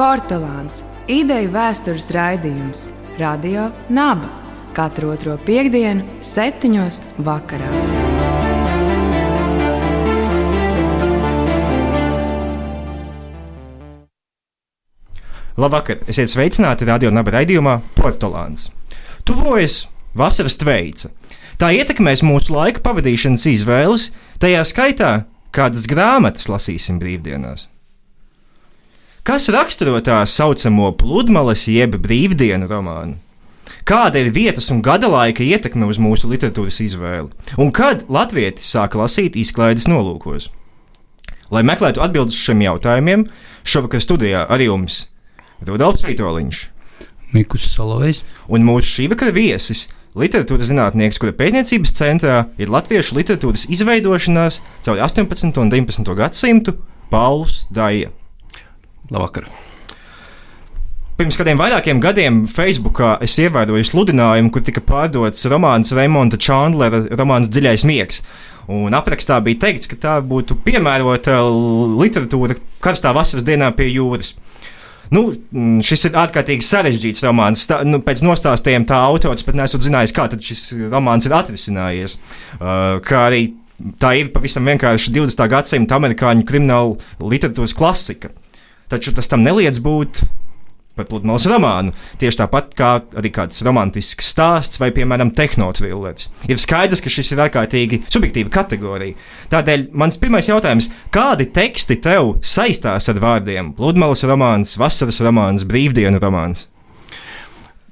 Portugāns - ideju vēstures raidījums Radio Naba katru otro piekdienu, septiņos vakarā. Labvakar! Esiet sveicināti radio naba raidījumā Portugāns. Tuvojas vasaras tveica. Tā ietekmēs mūsu laika pavadīšanas izvēles, tajā skaitā, kādas grāmatas lasīsim brīvdienās. Kas raksturo tā saucamo pludmales jeb brīvdienu romānu? Kāda ir vietas un gada laika ietekme uz mūsu literatūras izvēli? Un kad latvietis sāka lasīt izklaides nolūkos? Lai meklētu atbildes šiem jautājumiem, šovakar studijā ar jums Rudolfs Vitoļņš, Mikus Solovejs un mūsu šī vakara viesis literatūras zinātnieks, kura pētniecības centrā ir latviešu literatūras izveidošanās caur 18. un 19. gadsimtu Pauls Daija. Labvakar! Pirms kādiem vairākiem gadiem Facebookā es ievēroju sludinājumu, kur tika pārdots romāns Raimonda Čandlera romāns Dziļais miegs. Un aprakstā bija teikts, ka tā būtu piemērota literatūra karstā vasaras dienā pie jūras. Nu, šis ir ārkārtīgi sarežģīts romāns. Tā, nu, pēc nostāstiem tā autors pat nesot zinājis, kā šis romāns ir atrisinājies. Uh, kā arī tā ir pavisam vienkārši 20. gadsimta amerikāņu krimināla literatūras klasika. Taču tas tam neliedz būt par pludmales romānu. Tieši tāpat kā arī kāds romantisks stāsts vai, piemēram, tehnotrilleris. Ir skaidrs, ka šis ir ārkārtīgi subjektīva kategorija. Tādēļ mans pirmais jautājums - kādi teksti tev saistās ar vārdiem pludmales romāns, vasaras romāns, brīvdienu romāns?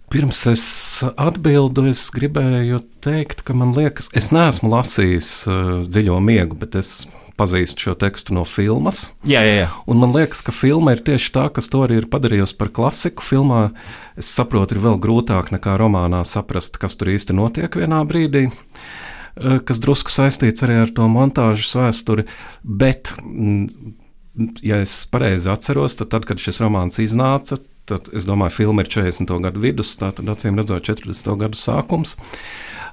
Pirms es atbildu, es gribēju teikt, ka man liekas, es neesmu lasījis uh, dziļo miegu, bet es pazīstu šo tekstu no filmas. Jā, jā, jā. Un man liekas, ka filma ir tieši tā, kas to arī ir padarījusi par klasiku. Filmā es saprotu, ir vēl grūtāk nekā romānā saprast, kas tur īsti notiek vienā brīdī. Uh, kas drusku saistīts arī ar to montāžas vēsturi, bet, mm, ja es pareizi atceros, tad, tad kad šis romāns iznāca, tad es domāju, filma ir 40. gadu vidus, tātad acīm redzot 40. gadu sākums.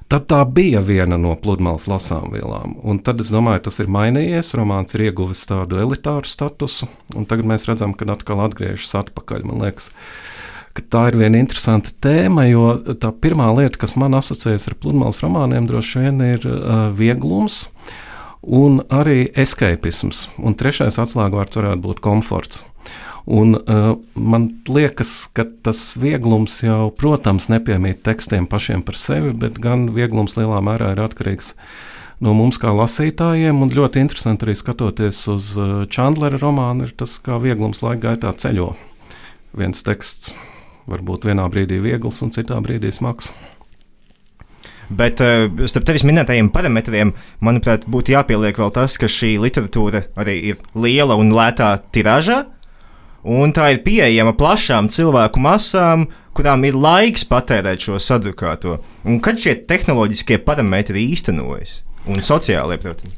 Tad tā bija viena no pludmales lasām vielām. Un tad es domāju, tas ir mainījies. Romāns ir ieguvis tādu elitāru statusu, un tagad mēs redzam, ka atkal atgriežas atpakaļ. Man liekas, ka tā ir viena interesanta tēma, jo tā pirmā lieta, kas man asociējas ar pludmales romāniem, droši vien ir uh, vieglums un arī escapisms. Un trešais atslēgvārds varētu būt komforts. Un, uh, man liekas, ka tas vieglums jau, protams, nepiemīt tekstiem pašiem par sevi, bet gan vieglums lielā mērā ir atkarīgs no mums kā lasītājiem. Un ļoti interesanti arī skatoties uz Čandlera romānu, ir tas, kā vieglums laika gaitā ceļo. Viens teksts var būt vienā brīdī viegls un citā brīdī smags. Bet uh, starp tevis minētajiem parametriem, manuprāt, būtu jāpieliek vēl tas, ka šī literatūra arī ir liela un lētā tirāžā un tā ir pieejama plašām cilvēku masām, kurām ir laiks patērēt šo sadrukāto. Un kad šie tehnoloģiskie parametri īstenojas, un sociālie, protams.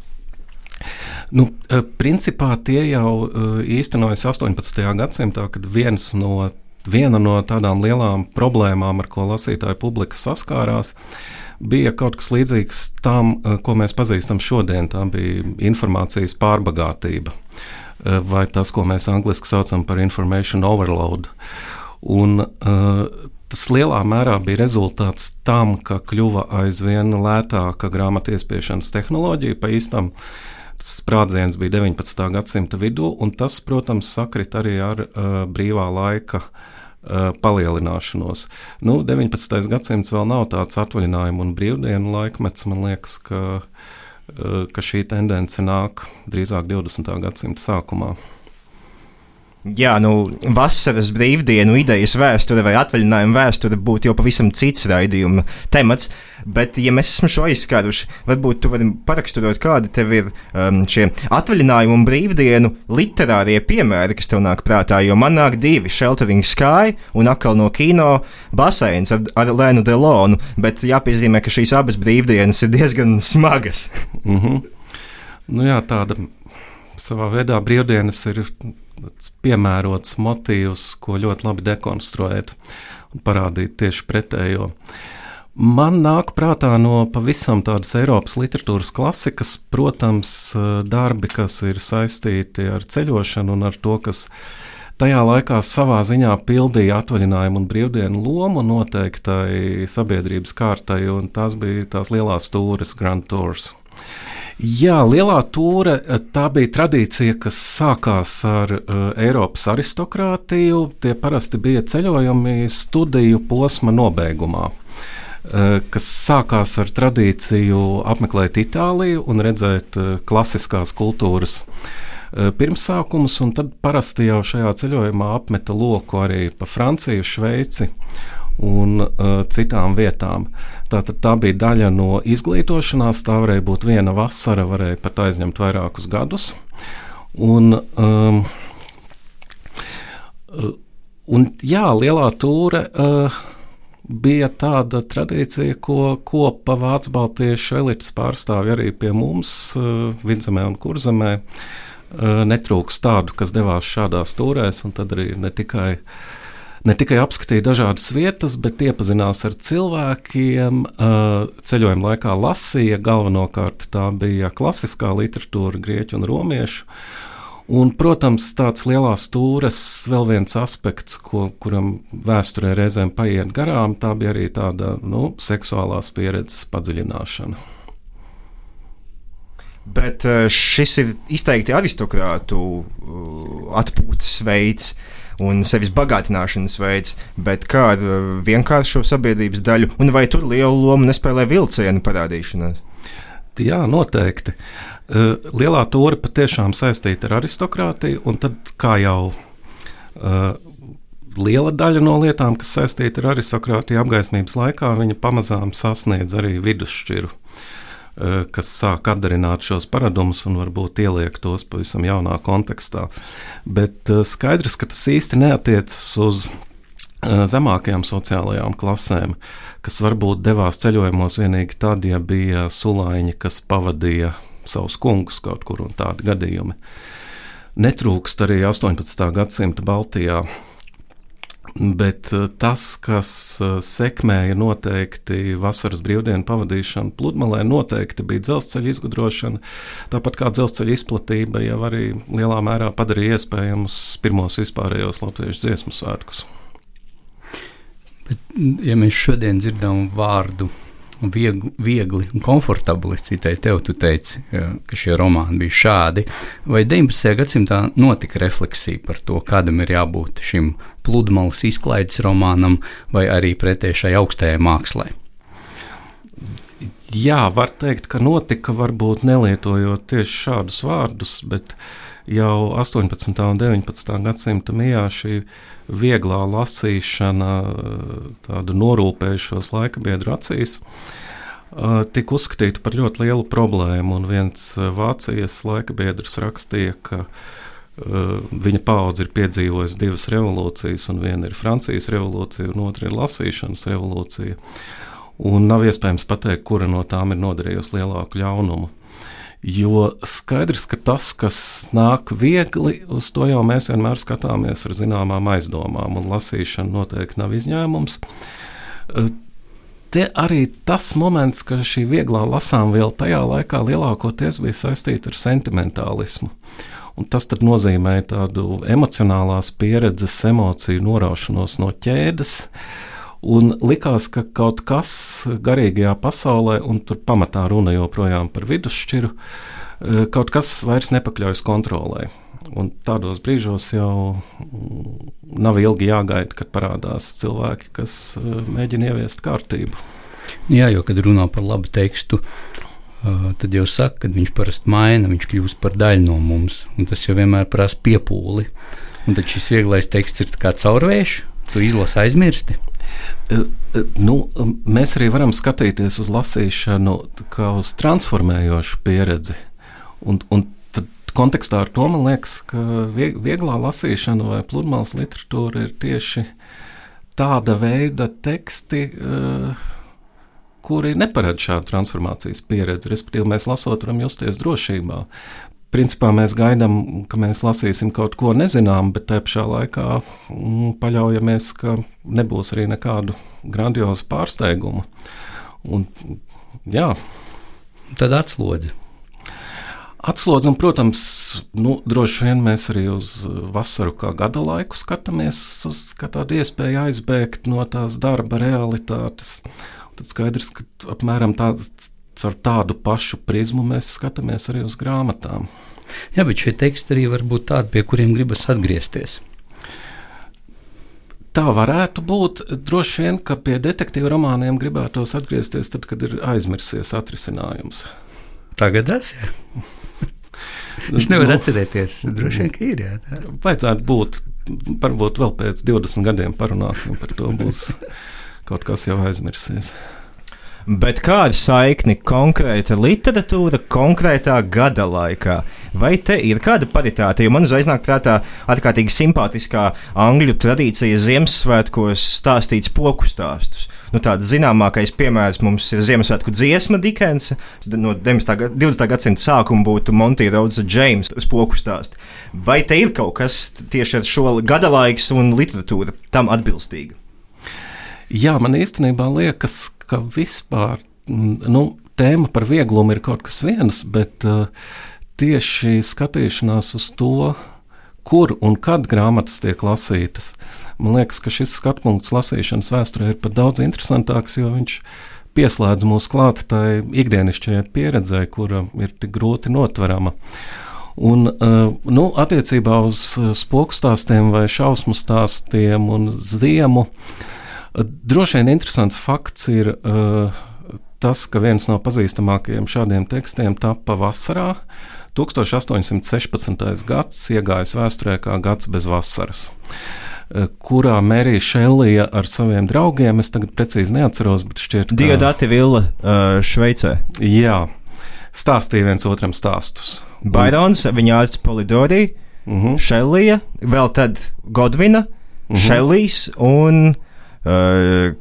Nu, eh, principā tie jau eh, īstenojas 18. gadsimtā, kad viens no, viena no tādām lielām problēmām, ar ko lasītāja publika saskārās, bija kaut kas līdzīgs tam, eh, ko mēs pazīstam šodien. Tā bija informācijas pārbagātība. Uh, vai tas, ko mēs angļuiski saucam par information overload. Un, uh, Tas lielā mērā bija rezultāts tam, ka kļuva aizvien lētāka grāmatu iespiešanas tehnoloģija. Pa īstam tas sprādziens bija 19. gadsimta vidū, un tas, protams, sakrit arī ar uh, brīvā laika uh, palielināšanos. Nu, 19. gadsimts vēl nav tāds atvaļinājuma un brīvdienu laikmets, man liekas, ka uh, Eh, ka šī tendence nāk drīzāk 20. gadsimta sākumā. Jā, nu, vasaras brīvdienu idejas vēsture vai atvaļinājuma vēsture būtu jau pavisam cits raidījuma temats. Bet, ja mēs esam šo aizskāruši, varbūt tu vari paraksturot, kādi tev ir um, šie atvaļinājumu un brīvdienu literārie piemēri, kas tev nāk prātā. Jo man nāk divi - Sheltering Sky un atkal no kino baseins ar, ar Lēnu Delonu. Bet jāpiezīmē, ka šīs abas brīvdienas ir diezgan smagas. mm -hmm. nu, jā, tāda savā veidā brīvdienas ir piemērots motīvs, ko ļoti labi dekonstruēt un parādīt tieši pretējo. Man nāk prātā no pavisam tādas Eiropas literatūras klasikas, protams, darbi, kas ir saistīti ar ceļošanu un ar to, kas tajā laikā savā ziņā pildīja atvaļinājumu un brīvdienu lomu noteiktai sabiedrības kārtai, un tās bija tās lielās stūres, Grand Tours. Jā, lielā tūre tā bija tradīcija, kas sākās ar uh, Eiropas aristokrātiju. Tie parasti bija ceļojumi studiju posma nobeigumā. Uh, kas sākās ar tradīciju apmeklēt Itāliju un redzēt klasiskās kultūras pirmsākumus, un tad parasti jau šajā ceļojumā apmeta loku arī pa Franciju, Šveici un uh, citām vietām. Tātad tā bija daļa no izglītošanās, tā varēja būt viena vasara, varēja pat aizņemt vairākus gadus. Un, um, uh, un jā, lielā tūre uh, bija tāda tradīcija, ko kopa Vācu Baltiešu elites pārstāvja arī pie mums, uh, Vidzemē un Kurzemē. Uh, netrūks tādu, kas devās šādās stūrēs, un tad arī ne tikai uh, ne tikai apskatīja dažādas vietas, bet iepazinās ar cilvēkiem. Ceļojuma laikā lasīja galvenokārt tā bija klasiskā literatūra, grieķu un romiešu. Un, protams, tāds lielās stūres vēl viens aspekts, ko, kuram vēsturē reizēm paiet garām, tā bija arī tāda nu, seksuālās pieredzes padziļināšana. Bet šis ir izteikti aristokrātu atpūtas veids. Uh, un sevis bagātināšanas veids, bet kā ar uh, vienkāršo sabiedrības daļu, un vai tur lielu lomu nespēlē vilcienu parādīšanās? Jā, noteikti. Uh, lielā tūre patiešām saistīta ar aristokrātiju, un tad, kā jau uh, liela daļa no lietām, kas saistīta ar aristokrātiju apgaismības laikā, viņa pamazām sasniedz arī vidusšķiru. Eh, kas sāk atdarināt šos paradumus un varbūt ieliek tos pavisam jaunā kontekstā. Bet eh, skaidrs, ka tas īsti neatiecas uz eh, zemākajām sociālajām klasēm, kas varbūt devās ceļojumos tikai tad, ja bija sulāņi, kas pavadīja savus kungus kaut kur un tādi gadījumi. Netrūkst arī 18. gadsimta Baltijā Bet eh, tas, kas eh, sekmēja noteikti vasaras brīvdienu pavadīšanu pludmalē, noteikti bija dzelzceļa izgudrošana. Tāpat kā dzelzceļa izplatība jau arī lielā mērā padarīja iespējamus pirmos vispārējos latviešu dziesmu svētkus. Bet, ja mēs šodien dzirdam vārdu viegli, viegli un komfortabli. Es citēju tev, tu teici, ka šie romāni bija šādi. Vai 19. gadsimtā notika refleksija par to, kādam ir jābūt šim pludmales izklaides romānam, vai arī pretēji augstajai mākslai? Jā, var teikt, ka notika varbūt nelietojot tieši šādus vārdus, bet jau 18. un 19. gadsimta mijā šī vieglā lasīšana, tāda norūpējušos laika biedru acīs, tika uzskatīta par ļoti lielu problēmu. Un viens Vācijas laika biedrs rakstīja, ka viņa paudze ir piedzīvojusi divas revolūcijas, un viena ir Francijas revolūcija, un otra ir lasīšanas revolūcija. Un nav iespējams pateikt, kura no tām ir nodarījusi lielāku ļaunumu. Jo skaidrs, ka tas, kas nāk viegli, uz to jau mēs vienmēr skatāmies ar zināmām aizdomām, un lasīšana noteikti nav izņēmums. Te arī tas moments, ka šī vieglā lasāmviela tajā laikā lielākoties bija saistīta ar sentimentālismu. Un tas nozīmē tādu emocionālās pieredzes, emociju noraušanos no ķēdes, uh, Un likās, ka kaut kas garīgajā pasaulē, un tur pamatā runa joprojām par vidusšķiru, eh, kaut kas vairs nepakļaujas kontrolē. Un tādos brīžos jau mm, nav ilgi jāgaida, kad parādās cilvēki, kas eh, mēģina ieviest kārtību. Jā, jo kad runā par labu tekstu, eh, tad jau saka, ka viņš parasti maina, viņš kļūst par daļu no mums. Tas jau vienmēr prasa piepūli. Un tad šis vieglais teksts ir kā caurvējš, tu izlasi aizmirsti. Nu, mēs arī varam skatīties uz lasīšanu kā uz transformējošu pieredzi. Un, un kontekstā ar to man liekas, ka vieglā lasīšana vai pludmales literatūra ir tieši tāda veida teksti, kuri neparedz šādu transformācijas pieredzi. Respektīvi, mēs lasot, varam justies drošībā principā mēs gaidām, ka mēs lasīsim kaut ko nezinām, bet te pašā laikā mm, paļaujamies, ka nebūs arī nekādu grandiozu pārsteigumu. Un, jā. Tad atslodzi. Atslodzi, un, protams, nu, droši vien mēs arī uz vasaru kā gada laiku skatāmies uz tādu iespēju aizbēgt no tās darba realitātes. Tad skaidrs, ka apmēram tāds, ar tādu pašu prizmu mēs skatāmies arī uz grāmatām. Jā, bet šie teksti arī var būt tādi, pie kuriem gribas atgriezties. Tā varētu būt. Droši vien, ka pie detektīvu romāniem gribētos atgriezties tad, kad ir aizmirsies atrisinājums. Tagad es. Es nevaru nu, atcerēties. Droši vien, ka ir. Jā, tā. Vajadzētu būt. Varbūt vēl pēc 20 gadiem parunāsim par to. Būs kaut kas jau aizmirsies. Bet kāda saikne konkrēta literatūra konkrētā gada laikā? Vai te ir kāda paritāte? Jo man uzreiz nāk prātā ārkārtīgi simpātiskā angļu tradīcija Ziemassvētkos stāstīts poku stāstus. Nu, tāds zināmākais piemērs mums ir Ziemassvētku dziesma Dikensa. No 19. 20. gadsimta sākuma būtu Monty Rhodes James spoku stāsts. Vai te ir kaut kas tieši ar šo gada laiks un literatūru tam atbilstīga? Jā, man īstenībā liekas, ka vispār nu, tēma par vieglumu ir kaut kas viens, bet uh, tieši skatīšanās uz to, kur un kad grāmatas tiek lasītas. Man liekas, ka šis skatu punkts lasīšanas vēsturē ir pat daudz interesantāks, jo viņš pieslēdz mūs klāt tai ikdienišķajai pieredzē, kura ir tik grūti notverama. Un, nu, attiecībā uz spoku stāstiem vai šausmu stāstiem un ziemu, uh, Droši vien interesants fakts ir uh, tas, ka viens no pazīstamākajiem šādiem tekstiem tapa vasarā. 1816. gads iegājis vēsturē kā gads bez vasaras, kurā Mērija Šellija ar saviem draugiem, es tagad precīzi neatceros, bet šķiet, ka Diodati Villa uh, Šveicē. Jā, stāstīja viens otram stāstus. Bairons, viņa ārsts Polidorī, uh mhm. -huh. Šellija, vēl tad Godvina, uh mhm. -huh. Šellijs un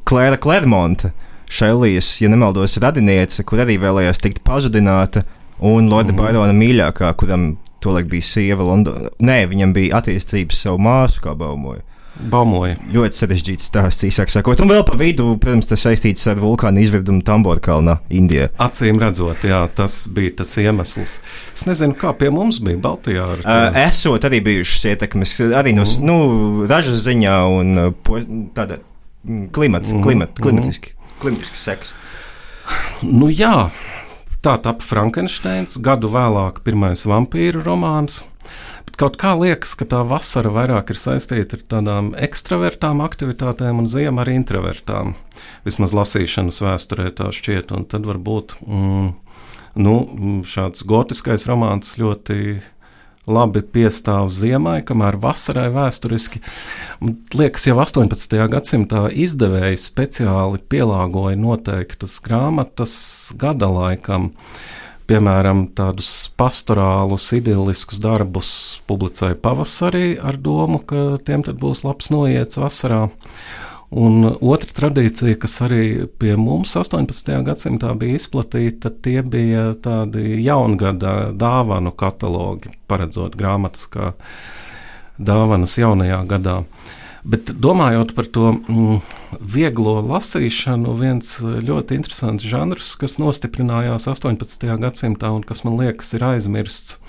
Klēra Klermonta, Šelijas, ja nemaldos, radiniece, kur arī vēlējās tikt pazudināta, un Lorda mm. Bairona mīļākā, kuram tolaik bija sieva Londonā. Nē, viņam bija attiecības savu māsu, kā baumoja. Baumoja. Ļoti sarežģīts stāsts, īsāk sakot. Un vēl pa vidu, protams, tas saistīts ar vulkānu izvirdumu Tambora kalnā, Indijā. Acīm redzot, jā, tas bija tas iemesls. Es nezinu, kā pie mums bija Baltijā. Ar uh, esot arī bijušas ietekmes, arī no mm. nu, ražas ziņā un po, tāda klimata, mm. klimata, klimatiski, klimatiski seks. Nu, jā, tā tapu Frankensteins, gadu vēlāk pirmais vampīru romāns. Bet kaut kā liekas, ka tā vasara vairāk ir saistīta ar tādām ekstravertām aktivitātēm un ziema ar introvertām. Vismaz lasīšanas vēsturē tā šķiet, un tad varbūt mm, nu, šāds gotiskais romāns ļoti labi piestāv ziemai, kamēr vasarai vēsturiski, liekas, jau 18. gadsimtā izdevēji speciāli pielāgoja noteiktas grāmatas gada laikam. Piemēram, tādus pastorālus, idylliskus darbus publicēja pavasarī ar domu, ka tiem būs labs noiets vasarā. Un otra tradīcija, kas arī pie mums 18. gadsimtā bija izplatīta, tie bija tādi jaungada dāvanu katalogi, paredzot grāmatas kā dāvanas jaunajā gadā. Bet domājot par to mm, vieglo lasīšanu, viens ļoti interesants žanrs, kas nostiprinājās 18. gadsimtā un kas man liekas ir aizmirsts,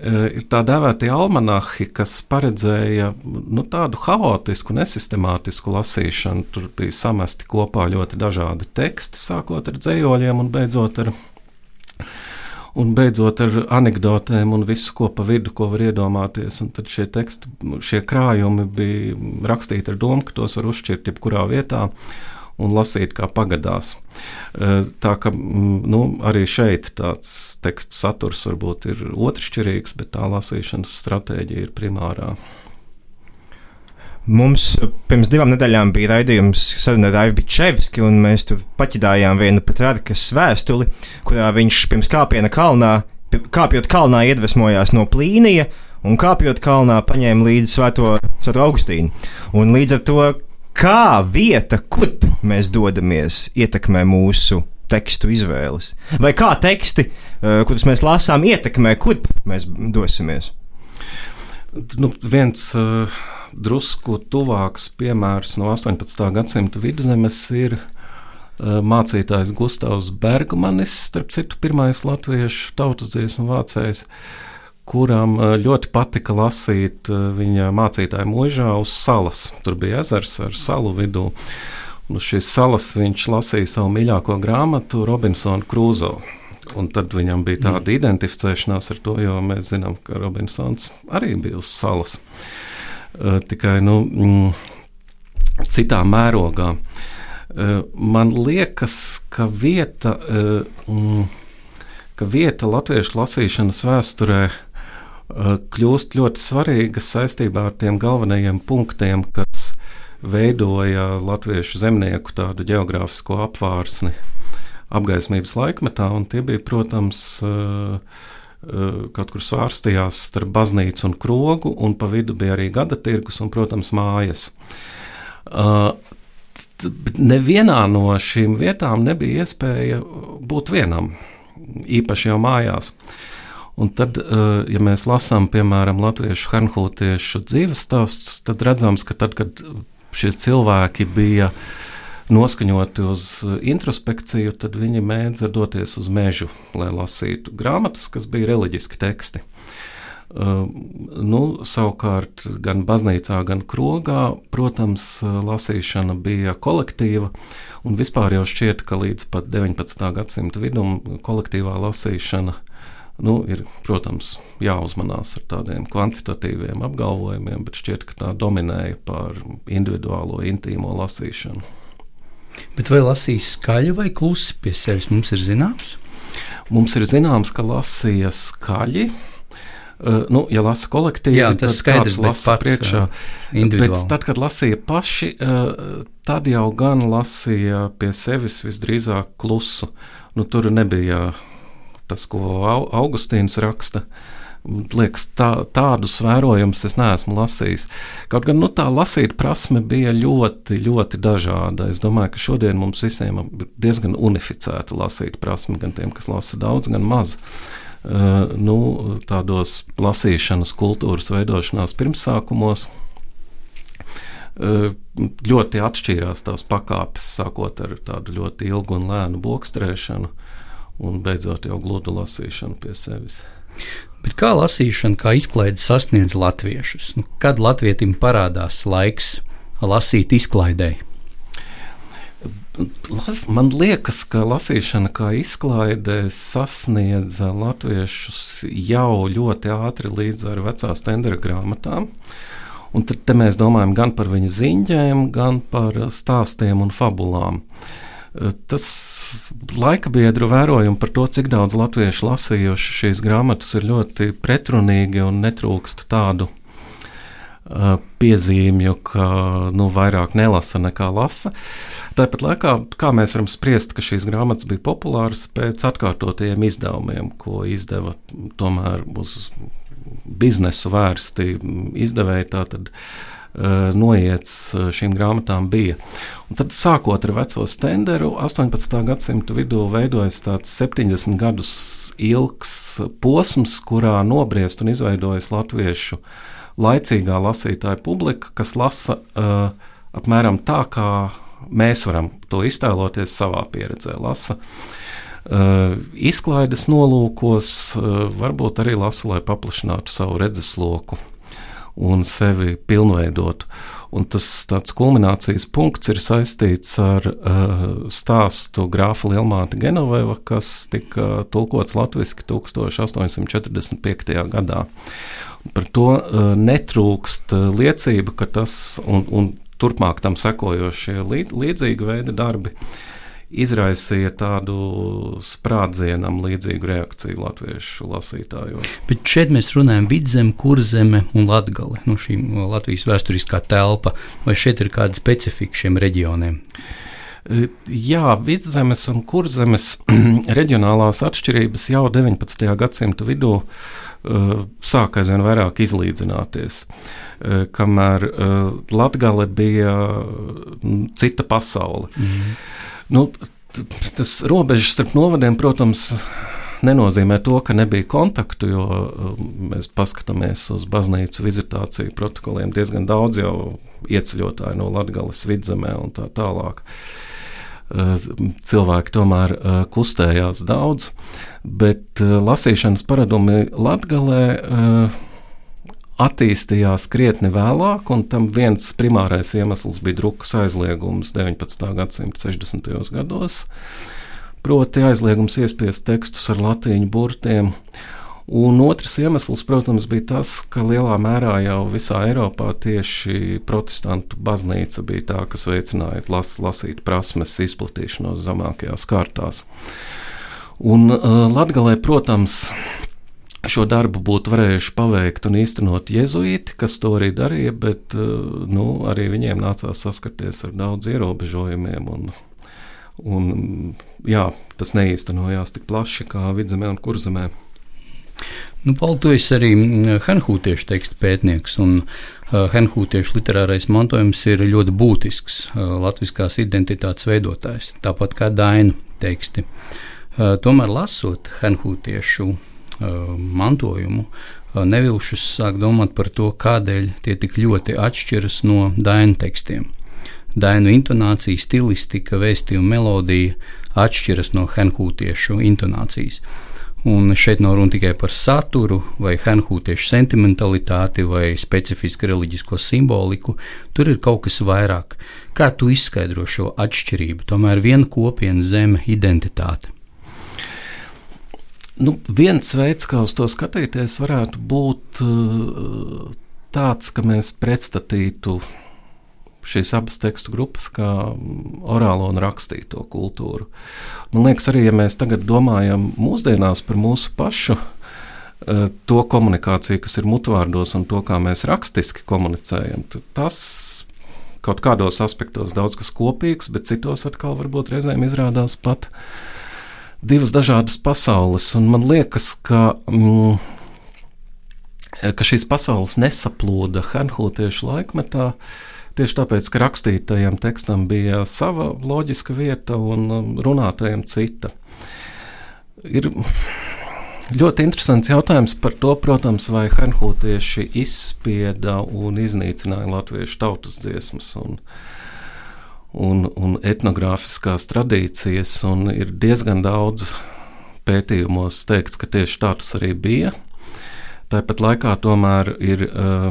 ir tā dēvētie almanahi, kas paredzēja nu, tādu haotisku, nesistemātisku lasīšanu. Tur bija samesti kopā ļoti dažādi teksti, sākot ar dzējoļiem un beidzot ar, un beidzot ar anekdotēm un visu, ko pa vidu, ko var iedomāties. Un tad šie teksti, šie krājumi bija rakstīti ar domu, ka tos var uzšķirt jebkurā vietā un lasīt, kā pagadās. Tā ka nu, arī šeit tāds teksta saturs varbūt ir otršķirīgs, bet tā lasīšanas stratēģija ir primārā. Mums pirms divām nedēļām bija raidījums ar Aivu Čevski, un mēs tur paķidājām vienu Petrārkas vēstuli, kurā viņš pirms kāpiena kalnā, kāpjot kalnā iedvesmojās no plīnija, un kāpjot kalnā paņēma līdzi svēto, svēto Augustīnu. Un līdz ar to kā vieta, kurp mēs dodamies, ietekmē mūsu tekstu izvēles? Vai kā teksti, uh, kurus mēs lasām, ietekmē, kurp mēs dosimies? Nu, viens uh, drusku tuvāks piemērs no 18. gadsimta vidzemes ir uh, mācītājs Gustavs Bergmanis, starp citu, pirmais latviešu tautas dziesmu vācējs kuram ļoti patika lasīt viņa mācītāja mūžā uz salas. Tur bija ezers ar salu vidū. Un uz šīs salas viņš lasīja savu mīļāko grāmatu, Robinsonu Krūzo. Un tad viņam bija tāda mm. identificēšanās ar to, jo mēs zinām, ka Robinsons arī bija uz salas. Uh, tikai nu, mm, citā mērogā. Uh, man liekas, ka vieta, uh, mm, ka vieta latviešu lasīšanas vēsturē kļūst ļoti svarīga saistībā ar tiem galvenajiem punktiem, kas veidoja latviešu zemnieku tādu geogrāfisko apvārsni apgaismības laikmetā, un tie bija, protams, eh, eh, kaut kur svārstījās starp baznīcu un krogu, un pa vidu bija arī gada tirgus un, protams, mājas. Eh, nevienā no šīm vietām nebija iespēja būt vienam, īpaši jau mājās. Un tad, ja mēs lasām, piemēram, latviešu harnhūtiešu dzīves stāstus, tad redzams, ka tad, kad šie cilvēki bija noskaņoti uz introspekciju, tad viņi mēdza doties uz mežu, lai lasītu grāmatas, kas bija reliģiski teksti. Uh, nu, savukārt, gan baznīcā, gan krogā, protams, lasīšana bija kolektīva. Un vispār jau šķiet, ka līdz pat 19. gadsimta vidum kolektīvā lasīšana Nu, ir, protams, jāuzmanās ar tādiem kvantitatīviem apgalvojumiem, bet šķiet, ka tā dominēja pār individuālo, intīmo lasīšanu. Bet vai lasīs skaļi vai klusi pie sevis, mums ir zināms? Mums ir zināms, ka lasīja skaļi. Uh, nu, ja lasa kolektīvi, Jā, tas tad skaidrs, lasa pats, priekšā. Bet tad, kad lasīja paši, uh, tad jau gan lasīja pie sevis visdrīzāk klusu. Nu, tur nebija tas, ko Augustīns raksta. Liekas, tā, tādus vērojumus es neesmu lasījis. Kaut gan nu, tā lasīt prasme bija ļoti, ļoti dažāda. Es domāju, ka šodien mums visiem ir diezgan unificēta lasīt prasme, gan tiem, kas lasa daudz, gan maz. Uh, nu, tādos lasīšanas kultūras veidošanās pirmsākumos uh, ļoti atšķīrās tās pakāpes, sākot ar tādu ļoti ilgu un lēnu bokstrēšanu un beidzot jau gludu lasīšanu pie sevis. Bet kā lasīšana, kā izklaide sasniedz latviešus? Nu, kad latvietim parādās laiks lasīt izklaidēji? Las, man liekas, ka lasīšana kā izklaide sasniedza latviešus jau ļoti ātri līdz ar vecās tendera grāmatām. Un tad mēs domājam gan par viņa ziņģēm, gan par stāstiem un fabulām. Uh, Tas laika biedru vērojumi par to, cik daudz latviešu lasījuši šīs grāmatas, ir ļoti pretrunīgi un netrūkst tādu uh, piezīmju, ka nu, vairāk nelasa nekā lasa. Tāpat laikā, kā mēs varam spriest, ka šīs grāmatas bija populāras pēc atkārtotajiem izdevumiem, ko izdeva tomēr uz biznesu vērsti izdevēji. Tātad, uh, Eh, noiets eh, šīm grāmatām bija. Un tad, sākot ar veco stenderu, 18. gadsimta vidū veidojas tāds 70 gadus ilgs posms, kurā nobriest un izveidojas latviešu laicīgā lasītāja publika, kas lasa uh, apmēram tā, kā mēs varam to iztēloties savā pieredzē. Lasa uh, izklaides nolūkos, uh, varbūt arī lasa, lai paplašinātu savu redzesloku un sevi pilnveidotu. Un tas tāds kulminācijas punkts ir saistīts ar uh, stāstu grāfa Lielmāte Genoveva, kas tika tulkots latviešu 1845. gadā. Par to uh, netrūkst uh, liecība, ka tas un, un turpmāk tam sekojošie līd, līdzīgi veidi darbi uh, izraisīja tādu sprādzienam līdzīgu reakciju latviešu lasītājos. Bet šeit mēs runājam vidzeme, kurzeme un latgale, nu šī Latvijas vēsturiskā telpa, vai šeit ir kāda specifika šiem reģioniem? Jā, vidzemes un kurzemes reģionālās atšķirības jau 19. gadsimta vidū uh, sāka aizvien vairāk izlīdzināties. Uh, kamēr uh, Latvija bija cita pasaule. Mm -hmm. Nu, tas robežas starp novadiem, protams, nenozīmē to, ka nebija kontaktu, jo um, mēs paskatāmies uz baznīcu vizitāciju protokoliem. Diezgan daudz jau ieceļotāji no Latvijas vidzemē un tā tālāk. cilvēki tomēr kustējās daudz, bet lasīšanas paradumi Latgalē attīstījās krietni vēlāk, un tam viens primārais iemesls bija drukas aizliegums 19. gadsimta 60. gados. Proti, aizliegums iespiest tekstus ar latīņu burtiem. Un otrs iemesls, protams, bija tas, ka lielā mērā jau visā Eiropā tieši protestantu baznīca bija tā, kas veicināja las, lasīt prasmes izplatīšanos zemākajās kārtās. Un uh, Latgalē, protams, Šo darbu būtu varējuši paveikt un īstenot jēzuīti, kas to arī darīja, bet eh, nu, arī viņiem nācās saskarties ar daudz ierobežojumiem. Un, un, jā, tas neīstenojās tik plaši kā vidzemē un kurzemē. Nu, esi arī mm, Hanhūtiešu tekstu pētnieks, un uh, Hanhūtiešu literārais mantojums ir ļoti būtisks uh, latviskās identitātes veidotājs, tāpat kā Dainu teksti. Tomēr lasot Hanhūtiešu Uh, mantojumu, uh, nevilšus sāk domāt par to, kādēļ tie tik ļoti atšķiras no dainu tekstiem. Dainu intonācija, stilistika, vēstījuma melodija atšķiras no henhūtiešu intonācijas. Un šeit nav runa tikai par saturu, vai henhūtiešu sentimentalitāti, vai specifisku reliģisko simboliku. Tur ir kaut kas vairāk. Kā tu izskaidro šo atšķirību? Tomēr viena kopiena zeme, identitāte. Nu, viens veids, kā uz to skatīties, varētu būt uh, tāds, ka mēs pretstatītu šīs abas tekstu grupas kā orālo un rakstīto kultūru. Man liekas, arī ja mēs tagad domājam mūsdienās par mūsu pašu uh, to komunikāciju, kas ir mutvārdos un to, kā mēs rakstiski komunicējam, tas kaut kādos aspektos daudz kas kopīgs, bet citos atkal varbūt reizēm izrādās pat uh, divas dažādas pasaules. Man liekas, ka, mm, ka šīs pasaules nesaplūda Hanhūtiešu laikmetā. Tieši tāpēc, ka rakstītajam tekstam bija sava loģiska vieta un um, runātajam cita. Ir ļoti interesants jautājums par to, protams, vai Hanhūtieši izspieda un iznīcināja latviešu tautas dziesmas. Un, uh, un, un etnogrāfiskās tradīcijas, un ir diezgan daudz pētījumos teikts, ka tieši tā tas arī bija. Tāpat laikā tomēr ir uh,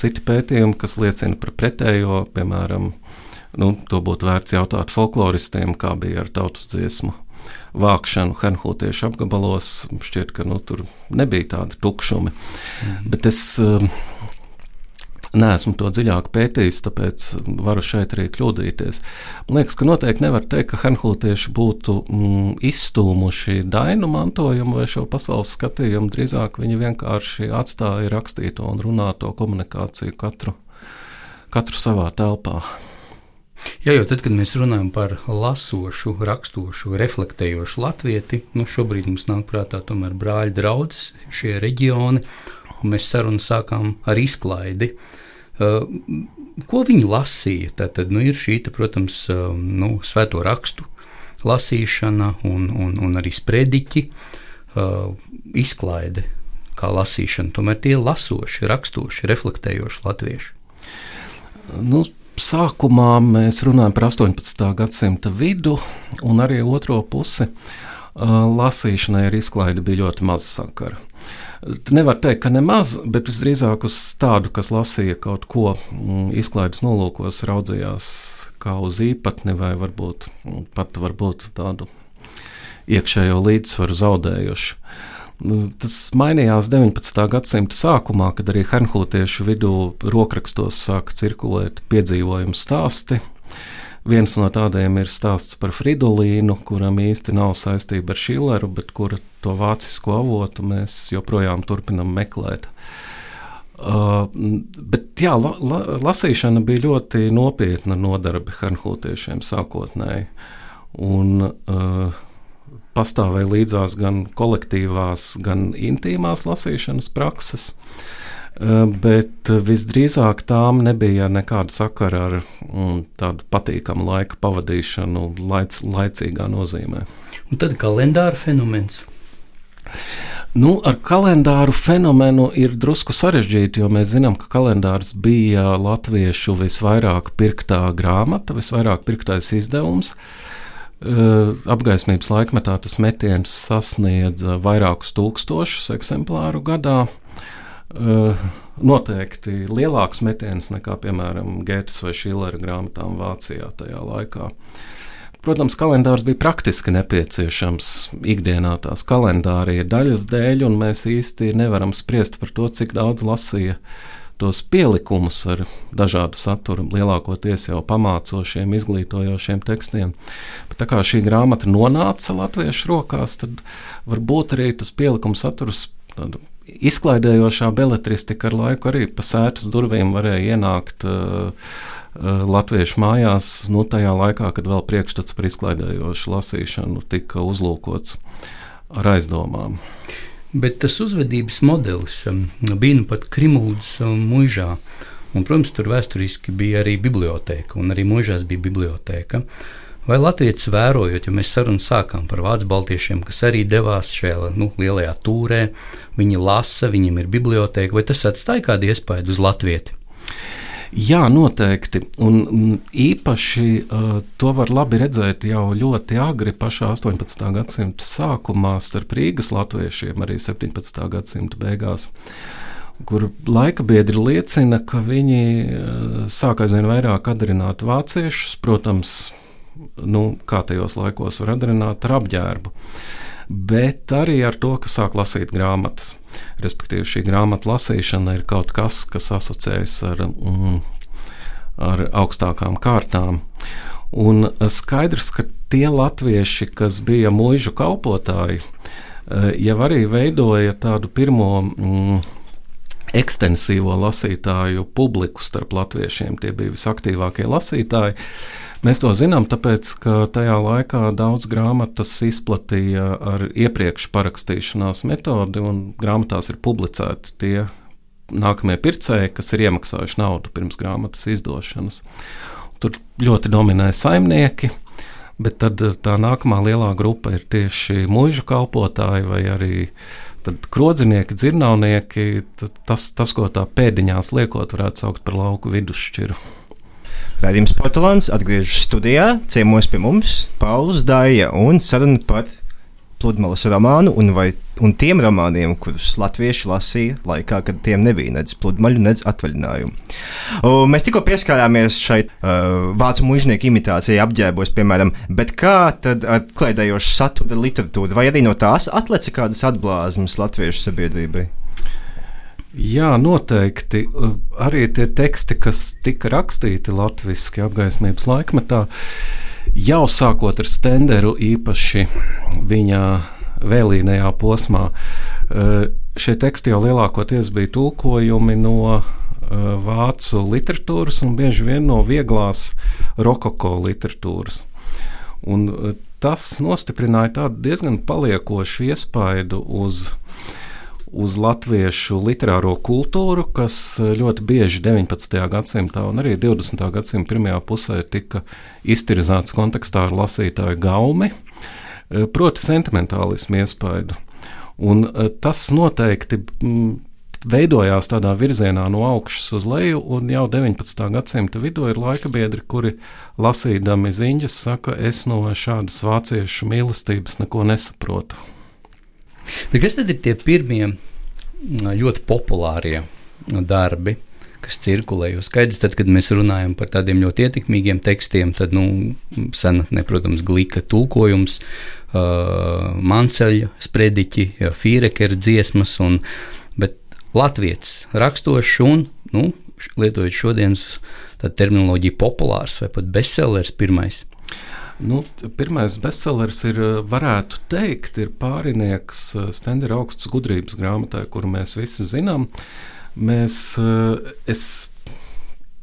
citi pētījumi, kas liecina par pretējo, piemēram, nu, to būtu vērts jautāt folkloristiem, kā bija ar tautas dziesmu vākšanu Hanhūtiešu apgabalos. Šķiet, ka nu, tur nebija tādi tukšumi. Mm. Bet es uh, neesmu to dziļāk pētījis, tāpēc varu šeit arī kļūdīties. Man liekas, ka noteikti nevar teikt, ka hanhūtieši būtu mm, izstūmuši dainu mantojumu vai šo pasaules skatījumu. Drīzāk viņi vienkārši atstāja rakstīto un runāto komunikāciju katru, katru savā telpā. Jā, jo tad, kad mēs runājam par lasošu, rakstošu, reflektējošu latvieti, nu šobrīd mums nāk prātā tomēr brāļa draugs, šie reģioni, un mēs sarunu sākām ar izklaidi. Uh, ko viņi lasīja? Tad nu, ir šī, protams, uh, nu, svēto rakstu lasīšana un, un, un arī sprediķi, uh, izklaide, kā lasīšana. Tomēr tie lasoši, rakstoši, reflektējoši latvieši. Nu, sākumā mēs runājam par 18. gadsimta vidu un arī otro pusi. Lasīšanai ar izklaidi bija ļoti maz sakara. Nevar teikt, ka nemaz, bet visdrīzāk uz tādu, kas lasīja kaut ko mm, izklaides nolūkos, raudzījās kā uz īpatni vai varbūt mm, pat varbūt tādu iekšējo līdzsvaru zaudējuši. Nu, tas mainījās 19. gadsimta sākumā, kad arī Hernhūtiešu vidū rokrakstos sāka cirkulēt piedzīvojumu stāsti, Viens no tādiem ir stāsts par Fridolīnu, kuram īsti nav saistība ar Šileru, bet kura to vācisko avotu mēs joprojām turpinam meklēt. Uh, bet jā, la, la, lasīšana bija ļoti nopietna nodarbe Hanhūtiešiem sākotnēji. Un, uh, pastāvēja līdzās gan kolektīvās, gan intīmās lasīšanas prakses. Uh, bet visdrīzāk tām nebija nekāda sakara ar mm, tādu patīkamu laika pavadīšanu, laic, laicīgā nozīmē. Un tad kalendāra fenomens. Nu, ar kalendāru fenomenu ir drusku sarežģīti, jo mēs zinām, ka kalendārs bija latviešu visvairāk pirktā grāmata, visvairāk pirktais izdevums. Uh, apgaismības laikmetā tas metiens sasniedza vairākus tūkstošus eksemplāru gadā. Uh, noteikti lielāks metiens nekā, piemēram, Gētas vai Šillera grāmatām Vācijā tajā laikā. Protams, kalendārs bija praktiski nepieciešams ikdienā tās kalendārija daļas dēļ, un mēs īsti nevaram spriest par to, cik daudz lasīja tos pielikumus ar dažādu saturu, lielākoties jau pamācošiem, izglītojošiem tekstiem. Bet tā kā šī grāmata nonāca latviešu rokās, tad varbūt arī tas pielikuma saturs. Izklaidējošā beletristika ar laiku arī pa sētas durvīm varēja ienākt uh, Eh, latviešu mājās, nu, tajā laikā, kad vēl priekšstats par izklaidējošu lasīšanu tika uzlūkots ar aizdomām. Bet tas uzvedības modelis um, bija nu pat Krimūdas um, mūžā. Un, protams, tur vēsturiski bija arī biblioteka, un arī mūžās bija biblioteka. Vai Latvijas vērojot, ja mēs sarunu sākām par vācu baltiešiem, kas arī devās šajā nu, lielajā tūrē, viņi lasa, viņiem ir biblioteka, vai tas atstāja kādu iespaidu uz Latviju? Jā, noteikti. Un mm, īpaši uh, to var redzēt jau ļoti agri, pašā 18. gadsimta sākumā, starp Rīgas latviešiem, arī 17. gadsimta beigās. Kur laika biedri liecina, ka viņi uh, sāk aizvien vairāk atdarināt vāciešus, protams, nu, kā tajos laikos var atdarināt ar apģērbu. Bet arī ar to, ka sāk lasīt grāmatas. Respektīvi, šī grāmatu lasīšana ir kaut kas, kas asociējas ar, mm, ar augstākām kārtām. Un skaidrs, ka tie latvieši, kas bija mūža kalpotāji, eh, jau arī veidoja tādu pirmo mm, ekstensīvo lasītāju publiku starp latviešiem. Tie bija visaktīvākie lasītāji. Mēs to zinām, tāpēc, ka tajā laikā daudz grāmatas izplatīja ar iepriekš parakstīšanās metodi, un grāmatās ir publicēti tie nākamie pircēji, kas ir iemaksājuši naudu pirms grāmatas izdošanas. Tur ļoti dominē saimnieki, bet tad tā nākamā lielā grupa ir tieši mūža kalpotāji vai arī krodzinieki, dzirnavnieki. Tas, tas, ko tā pēdiņās liekot, varētu saukt par lauku vidusšķiru. Raidījums Portugāns atgriežas studijā, ciemos pie mums Pauls Dāja un saruna par pludmales romānu un, vai, un tiem romāniem, kurus latvieši lasīja laikā, kad tiem nebija nec pludmaļu, nec atvaļinājumu. O, mēs tikko pieskārāmies šai uh, vācu mužnieku imitācijai apģērbos, piemēram, bet kā tad ar klaidējošu satura literatūru, vai arī no tās atleca kādas atblāzmas latviešu sabiedrībai? Jā, noteikti. Arī tie teksti, kas tika rakstīti latviešu apgaismības laikmetā, jau sākot ar Stenderu, īpaši viņa vēlīnajā posmā, šie teksti jau lielākoties bija tulkojumi no vācu literatūras un bieži vien no vieglās rokoko literatūras. Un tas nostiprināja tādu diezgan paliekošu iespaidu uz uz latviešu literāro kultūru, kas eh, ļoti bieži 19. gadsimtā un arī 20. gadsimta pirmajā pusē tika iztirzāts kontekstā ar lasītāju gaumi, eh, proti, sentimentālismu iespaidu. Un eh, tas noteikti mm, veidojās tādā virzienā no augšas uz leju, un jau 19. gadsimta vidū ir laika biedri, kuri lasīdami ziņas saka, es no šādas vāciešu mīlestības neko nesaprotu. Bet kas tad ir tie pirmie ļoti populārie darbi? kas cirkulē. Jo skaidrs, tad, kad mēs runājam par tādiem ļoti ietekmīgiem tekstiem, tad, nu, senatnē, protams, glīka tulkojums, uh, manceļa sprediķi, fīrekera dziesmas, un, bet latvietis rakstošs un, nu, lietojot šodienas terminoloģiju populārs vai pat bestsellers pirmais. Nu, pirmais bestsellers ir, eh, varētu teikt, ir pārinieks eh, Stendera augstas gudrības grāmatai, kuru mēs visi zinām. Mēs, eh, es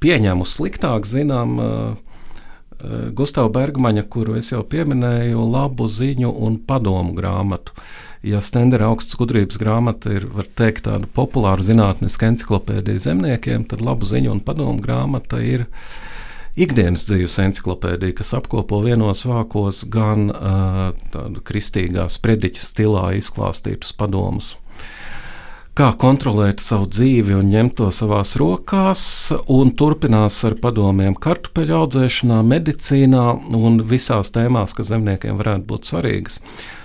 pieņemu sliktāk zinām Gustavu Bergmaņa, kuru es jau pieminēju, labu ziņu un padomu grāmatu. Ja Stendera augstas gudrības grāmata ir, var teikt, tāda populāra zinātniska encyklopēdija zemniekiem, tad labu ziņu un padomu grāmata ir uh, ikdienas dzīves encyklopēdija, kas apkopo vienos vākos gan uh, kristīgā sprediķa stilā izklāstītus padomus kā kontrolēt savu dzīvi un ņemt to savās rokās, un turpinās ar padomiem kartupeļu audzēšanā, medicīnā un visās tēmās, kas zemniekiem varētu būt svarīgas.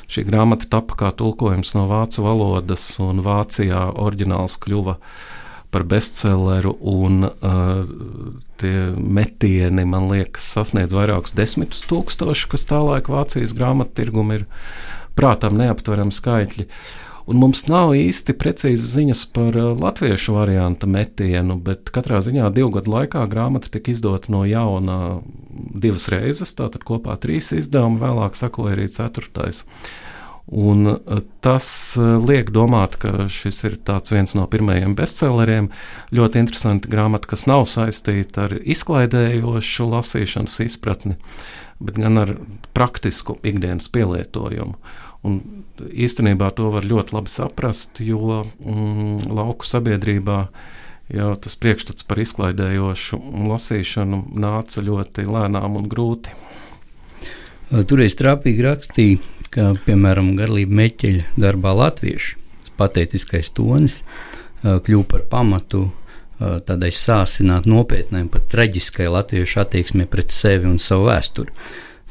Šī grāmata tapa kā tulkojums no vācu valodas, un Vācijā oriģināls kļuva par bestselleru, un uh, tie metieni, man liekas, sasniedz vairākus desmitus tūkstošus, kas tā laika Vācijas grāmatu tirgum ir prātām neaptverami skaitļi. Uh, Un mums nav īsti precīzi ziņas par uh, latviešu variantu metienu, bet katrā ziņā divu gadu laikā grāmata tika izdota no jauna divas reizes, tātad kopā trīs izdevumi, vēlāk sakoja arī ceturtais. Un uh, tas uh, liek domāt, ka šis ir viens no pirmajiem bestselleriem. Ļoti interesanti grāmata, kas nav saistīta ar izklaidējošu lasīšanas izpratni, bet gan ar praktisku ikdienas pielietojumu. Un īstenībā to var ļoti labi saprast, jo mm, lauku sabiedrībā jau tas priekšstats par izklaidējošu lasīšanu nāca ļoti lēnām un grūti. Toreiz trāpīgi rakstīja, ka, piemēram, garlība meķeļa darbā latviešu patētiskais tonis kļūst par pamatu tādai sāsināt nopietnai, pat traģiskai latviešu attieksmei pret sevi un savu vēsturi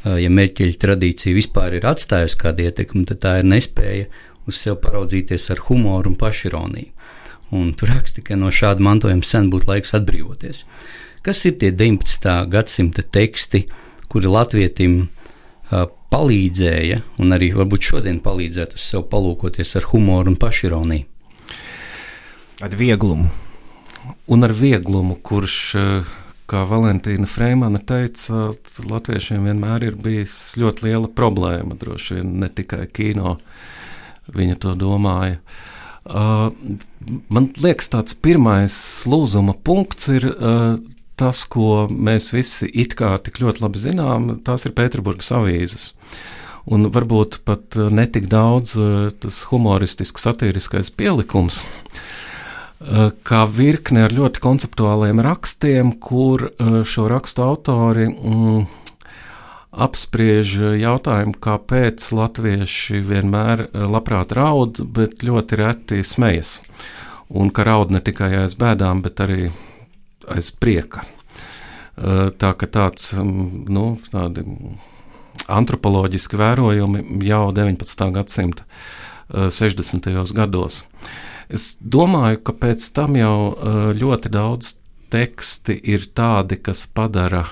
ja mērķeļa tradīcija vispār ir atstājusi kādu ietekmi, tad tā ir nespēja uz sevi paraudzīties ar humoru un pašironiju. Un tur raksta, ka no šāda mantojuma sen būtu laiks atbrīvoties. Kas ir tie 19. gadsimta teksti, kuri latvietim palīdzēja, un arī varbūt šodien palīdzētu uz sevi palūkoties ar humoru un pašironiju? Ar vieglumu. Un ar vieglumu, kurš uh, kā Valentīna Freimana teica, latviešiem vienmēr ir bijis ļoti liela problēma. Droši vien ne tikai kino viņa to domāja. Uh, man liekas, tāds pirmais lūzuma punkts ir uh, tas, ko mēs visi it kā tik ļoti labi zinām, tās ir Pēterburgas avīzes. Un varbūt pat netik daudz uh, tas humoristisks, satiriskais pielikums. Eh, kā virkne ar ļoti konceptuāliem rakstiem, kur eh, šo rakstu autori mm, apspriež jautājumu, kāpēc latvieši vienmēr eh, labprāt raud, bet ļoti reti smejas. Un ka raud ne tikai aiz bēdām, bet arī aiz prieka. Tā ka tāds mm, nu, antropoloģiski vērojumi jau 19. gadsimta 60. gados. Es domāju, ka pēc tam jau uh, ļoti daudz teksti ir tādi, kas padara,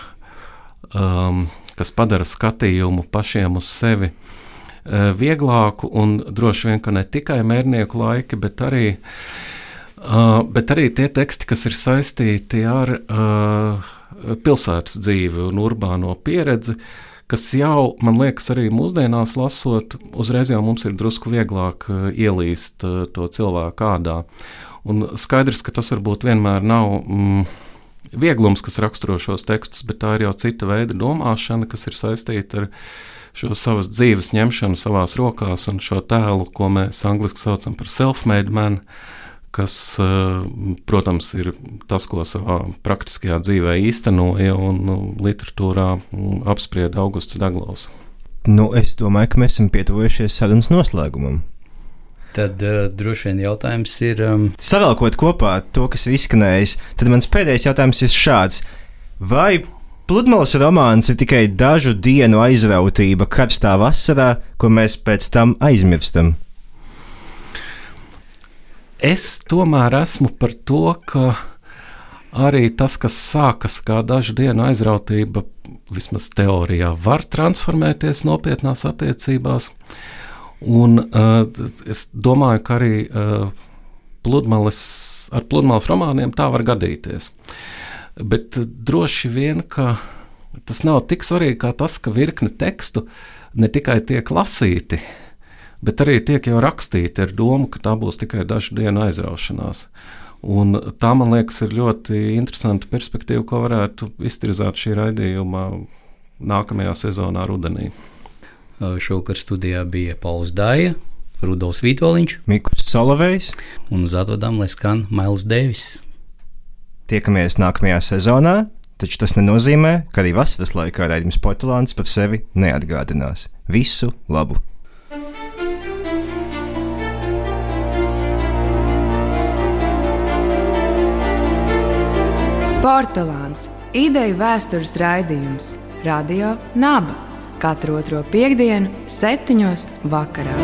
um, kas padara skatījumu pašiem uz sevi vieglāku un droši vien, ka ne tikai mērnieku laiki, bet arī, uh, bet arī tie teksti, kas ir saistīti ar uh, pilsētas dzīvi un urbāno pieredzi, uh, kas jau, man liekas, arī mūsdienās lasot, uzreiz jau mums ir drusku vieglāk eh, ielīst eh, to cilvēku ādā. Un skaidrs, ka tas varbūt vienmēr nav mm, vieglums, kas raksturo šos tekstus, bet tā ir jau cita veida domāšana, kas ir saistīta ar šo savas dzīves ņemšanu savās rokās un šo tēlu, ko mēs angļuiski saucam par self-made man. Kas, eh, protams, ir tas, ko savā praktiskajā dzīvē īstenoja un nu, literatūrā mm, apsprieda Augusts Daglaus. Nu, es domāju, ka mēs esam pietuvojušies sarunas noslēgumam. Tad uh, droši vien jautājums ir. Um... Savēlkot kopā to, kas ir izskanējis, tad mans pēdējais jautājums ir šāds. Vai pludmales romāns ir tikai dažu dienu aizrautība karstā vasarā, ko mēs pēc tam aizmirstam? Es tomēr esmu par to, ka arī tas, kas sākas kā dažu dienu aizrautība, vismaz teorijā, var transformēties nopietnās attiecībās. Un, uh, es domāju, ka arī uh, pludmales, ar pludmales romāniem tā var gadīties. Bet uh, droši vien, ka tas nav tik svarīgi kā tas, ka virkne tekstu ne tikai tiek lasīti, bet arī tiek jau rakstīti ar domu, ka tā būs tikai dažu dienu aizraušanās. Un tā, man liekas, ir ļoti interesanta perspektīva, ko varētu iztirzāt šī raidījuma nākamajā sezonā, rudenī. Šovakar studijā bija Pauls Dāja, Rudolf Vitoļņš, Mikls Solovejs un uz atvadām lai skan Mails Devis. Tiekamies nākamajā sezonā, taču tas nenozīmē, ka arī vasaras laikā raidījums Portugāns par sevi neatgādinās. Visu labu! Portugāns - ideju vēstures raidījums. Radio Naba. Katru otro piekdienu, septiņos vakarā.